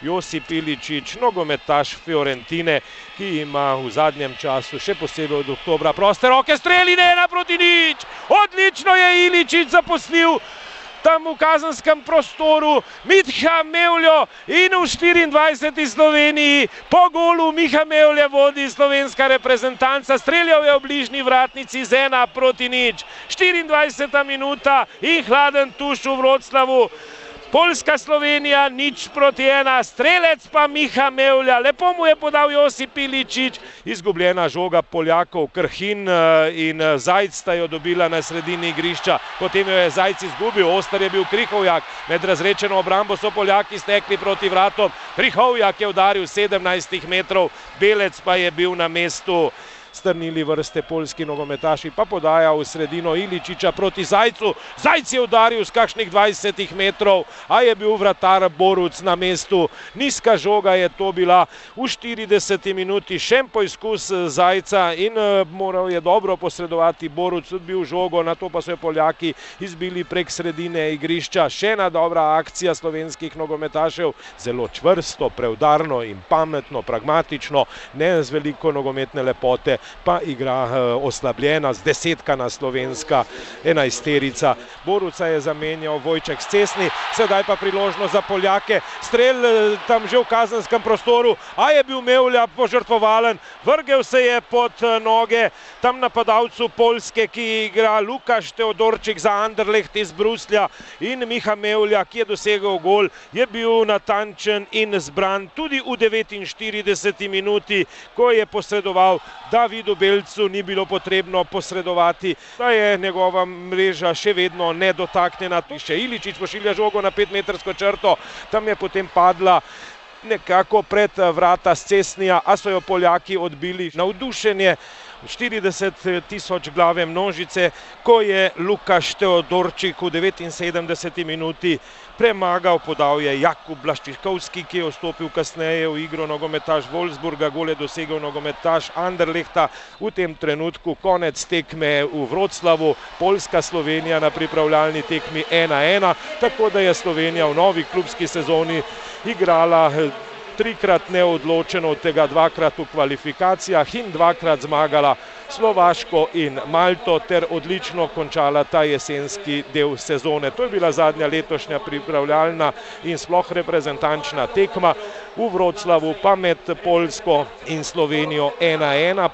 Josip Iličič, nogometaš Fiorentine, ki ima v zadnjem času, še posebej od oktobra, proste roke, streli ne ena proti nič. Odlično je Iličič zaposlil tam v kazenskem prostoru, Mitha Mevljo in v 24. Sloveniji po golu Miha Mevlja vodi slovenska reprezentanca, streljal je v bližnji vratnici z ena proti nič. 24. minuta in hladen tuš v Vroclavu. Poljska Slovenija, nič proti ena, strelec pa Miha Mevlja, lepo mu je podal Josip Iličič, izgubljena žoga Poljakov, Krhin in Zajc sta jo dobila na sredini igrišča, potem jo je Zajc izgubil, Ostar je bil Krihovjak, med razrečeno obrambo so Poljaki stekli proti vratom, Krihovjak je udaril 17 metrov, Belec pa je bil na mestu strnili vrste polski nogometaši, pa podaja v sredino Iličiča proti Zajcu. Zajc je udaril z kakšnih 20 metrov, a je bil vratar Boruc na mestu. Nizka žoga je to bila v 40 minuti, še en poizkus Zajca in moral je dobro posredovati Boruc, tudi bil žogo, na to pa so je Poljaki izbili prek sredine igrišča. Še ena dobra akcija slovenskih nogometašev, zelo čvrsto, preudarno in pametno, pragmatično, ne z veliko nogometne lepote, pa igra oslabljena, zdesetkana slovenska enajsterica. Boruca je zamenjal Vojček s cestni, sedaj pa priložnost za Poljake, strel tam že v kazenskem prostoru, a je bil Mevlja požrtvovalen, vrgel se je pod noge tam napadalcu Poljske, ki igra Lukaš Teodorčik za Anderlecht iz Bruslja in Miha Mevlja, ki je dosegel gol, je bil natančen in zbran tudi v 49 minuti, ko je posredoval Davidu Belcu, ni bilo potrebno posredovati, da je njegova mreža še vedno nedotaknjena. Še Iličič pošilja žogo na petmetrsko črto, tam je potem padla nekako pred vrata s cestnija, a so jo Poljaki odbili. Navdušenje 40 tisoč glave množice, ko je Lukaš Teodorčik v 79 minuti premagal, podal je Jakub Blaščikovski, ki je vstopil kasneje v igro nogometaš Wolfsburga, gol je dosegel nogometaš Anderlehta. V tem trenutku konec tekme v Vroclavu, Poljska Slovenija na pripravljalni tekmi 1-1, tako da je Slovenija v novi klubski sezoni igrala trikrat neodločeno, od tega dvakrat v kvalifikacijah in dvakrat zmagala Slovaško in Malto ter odlično končala ta jesenski del sezone. To je bila zadnja letošnja pripravljalna in sploh reprezentančna tekma v Vroclavu, pa med Poljsko in Slovenijo 1-1.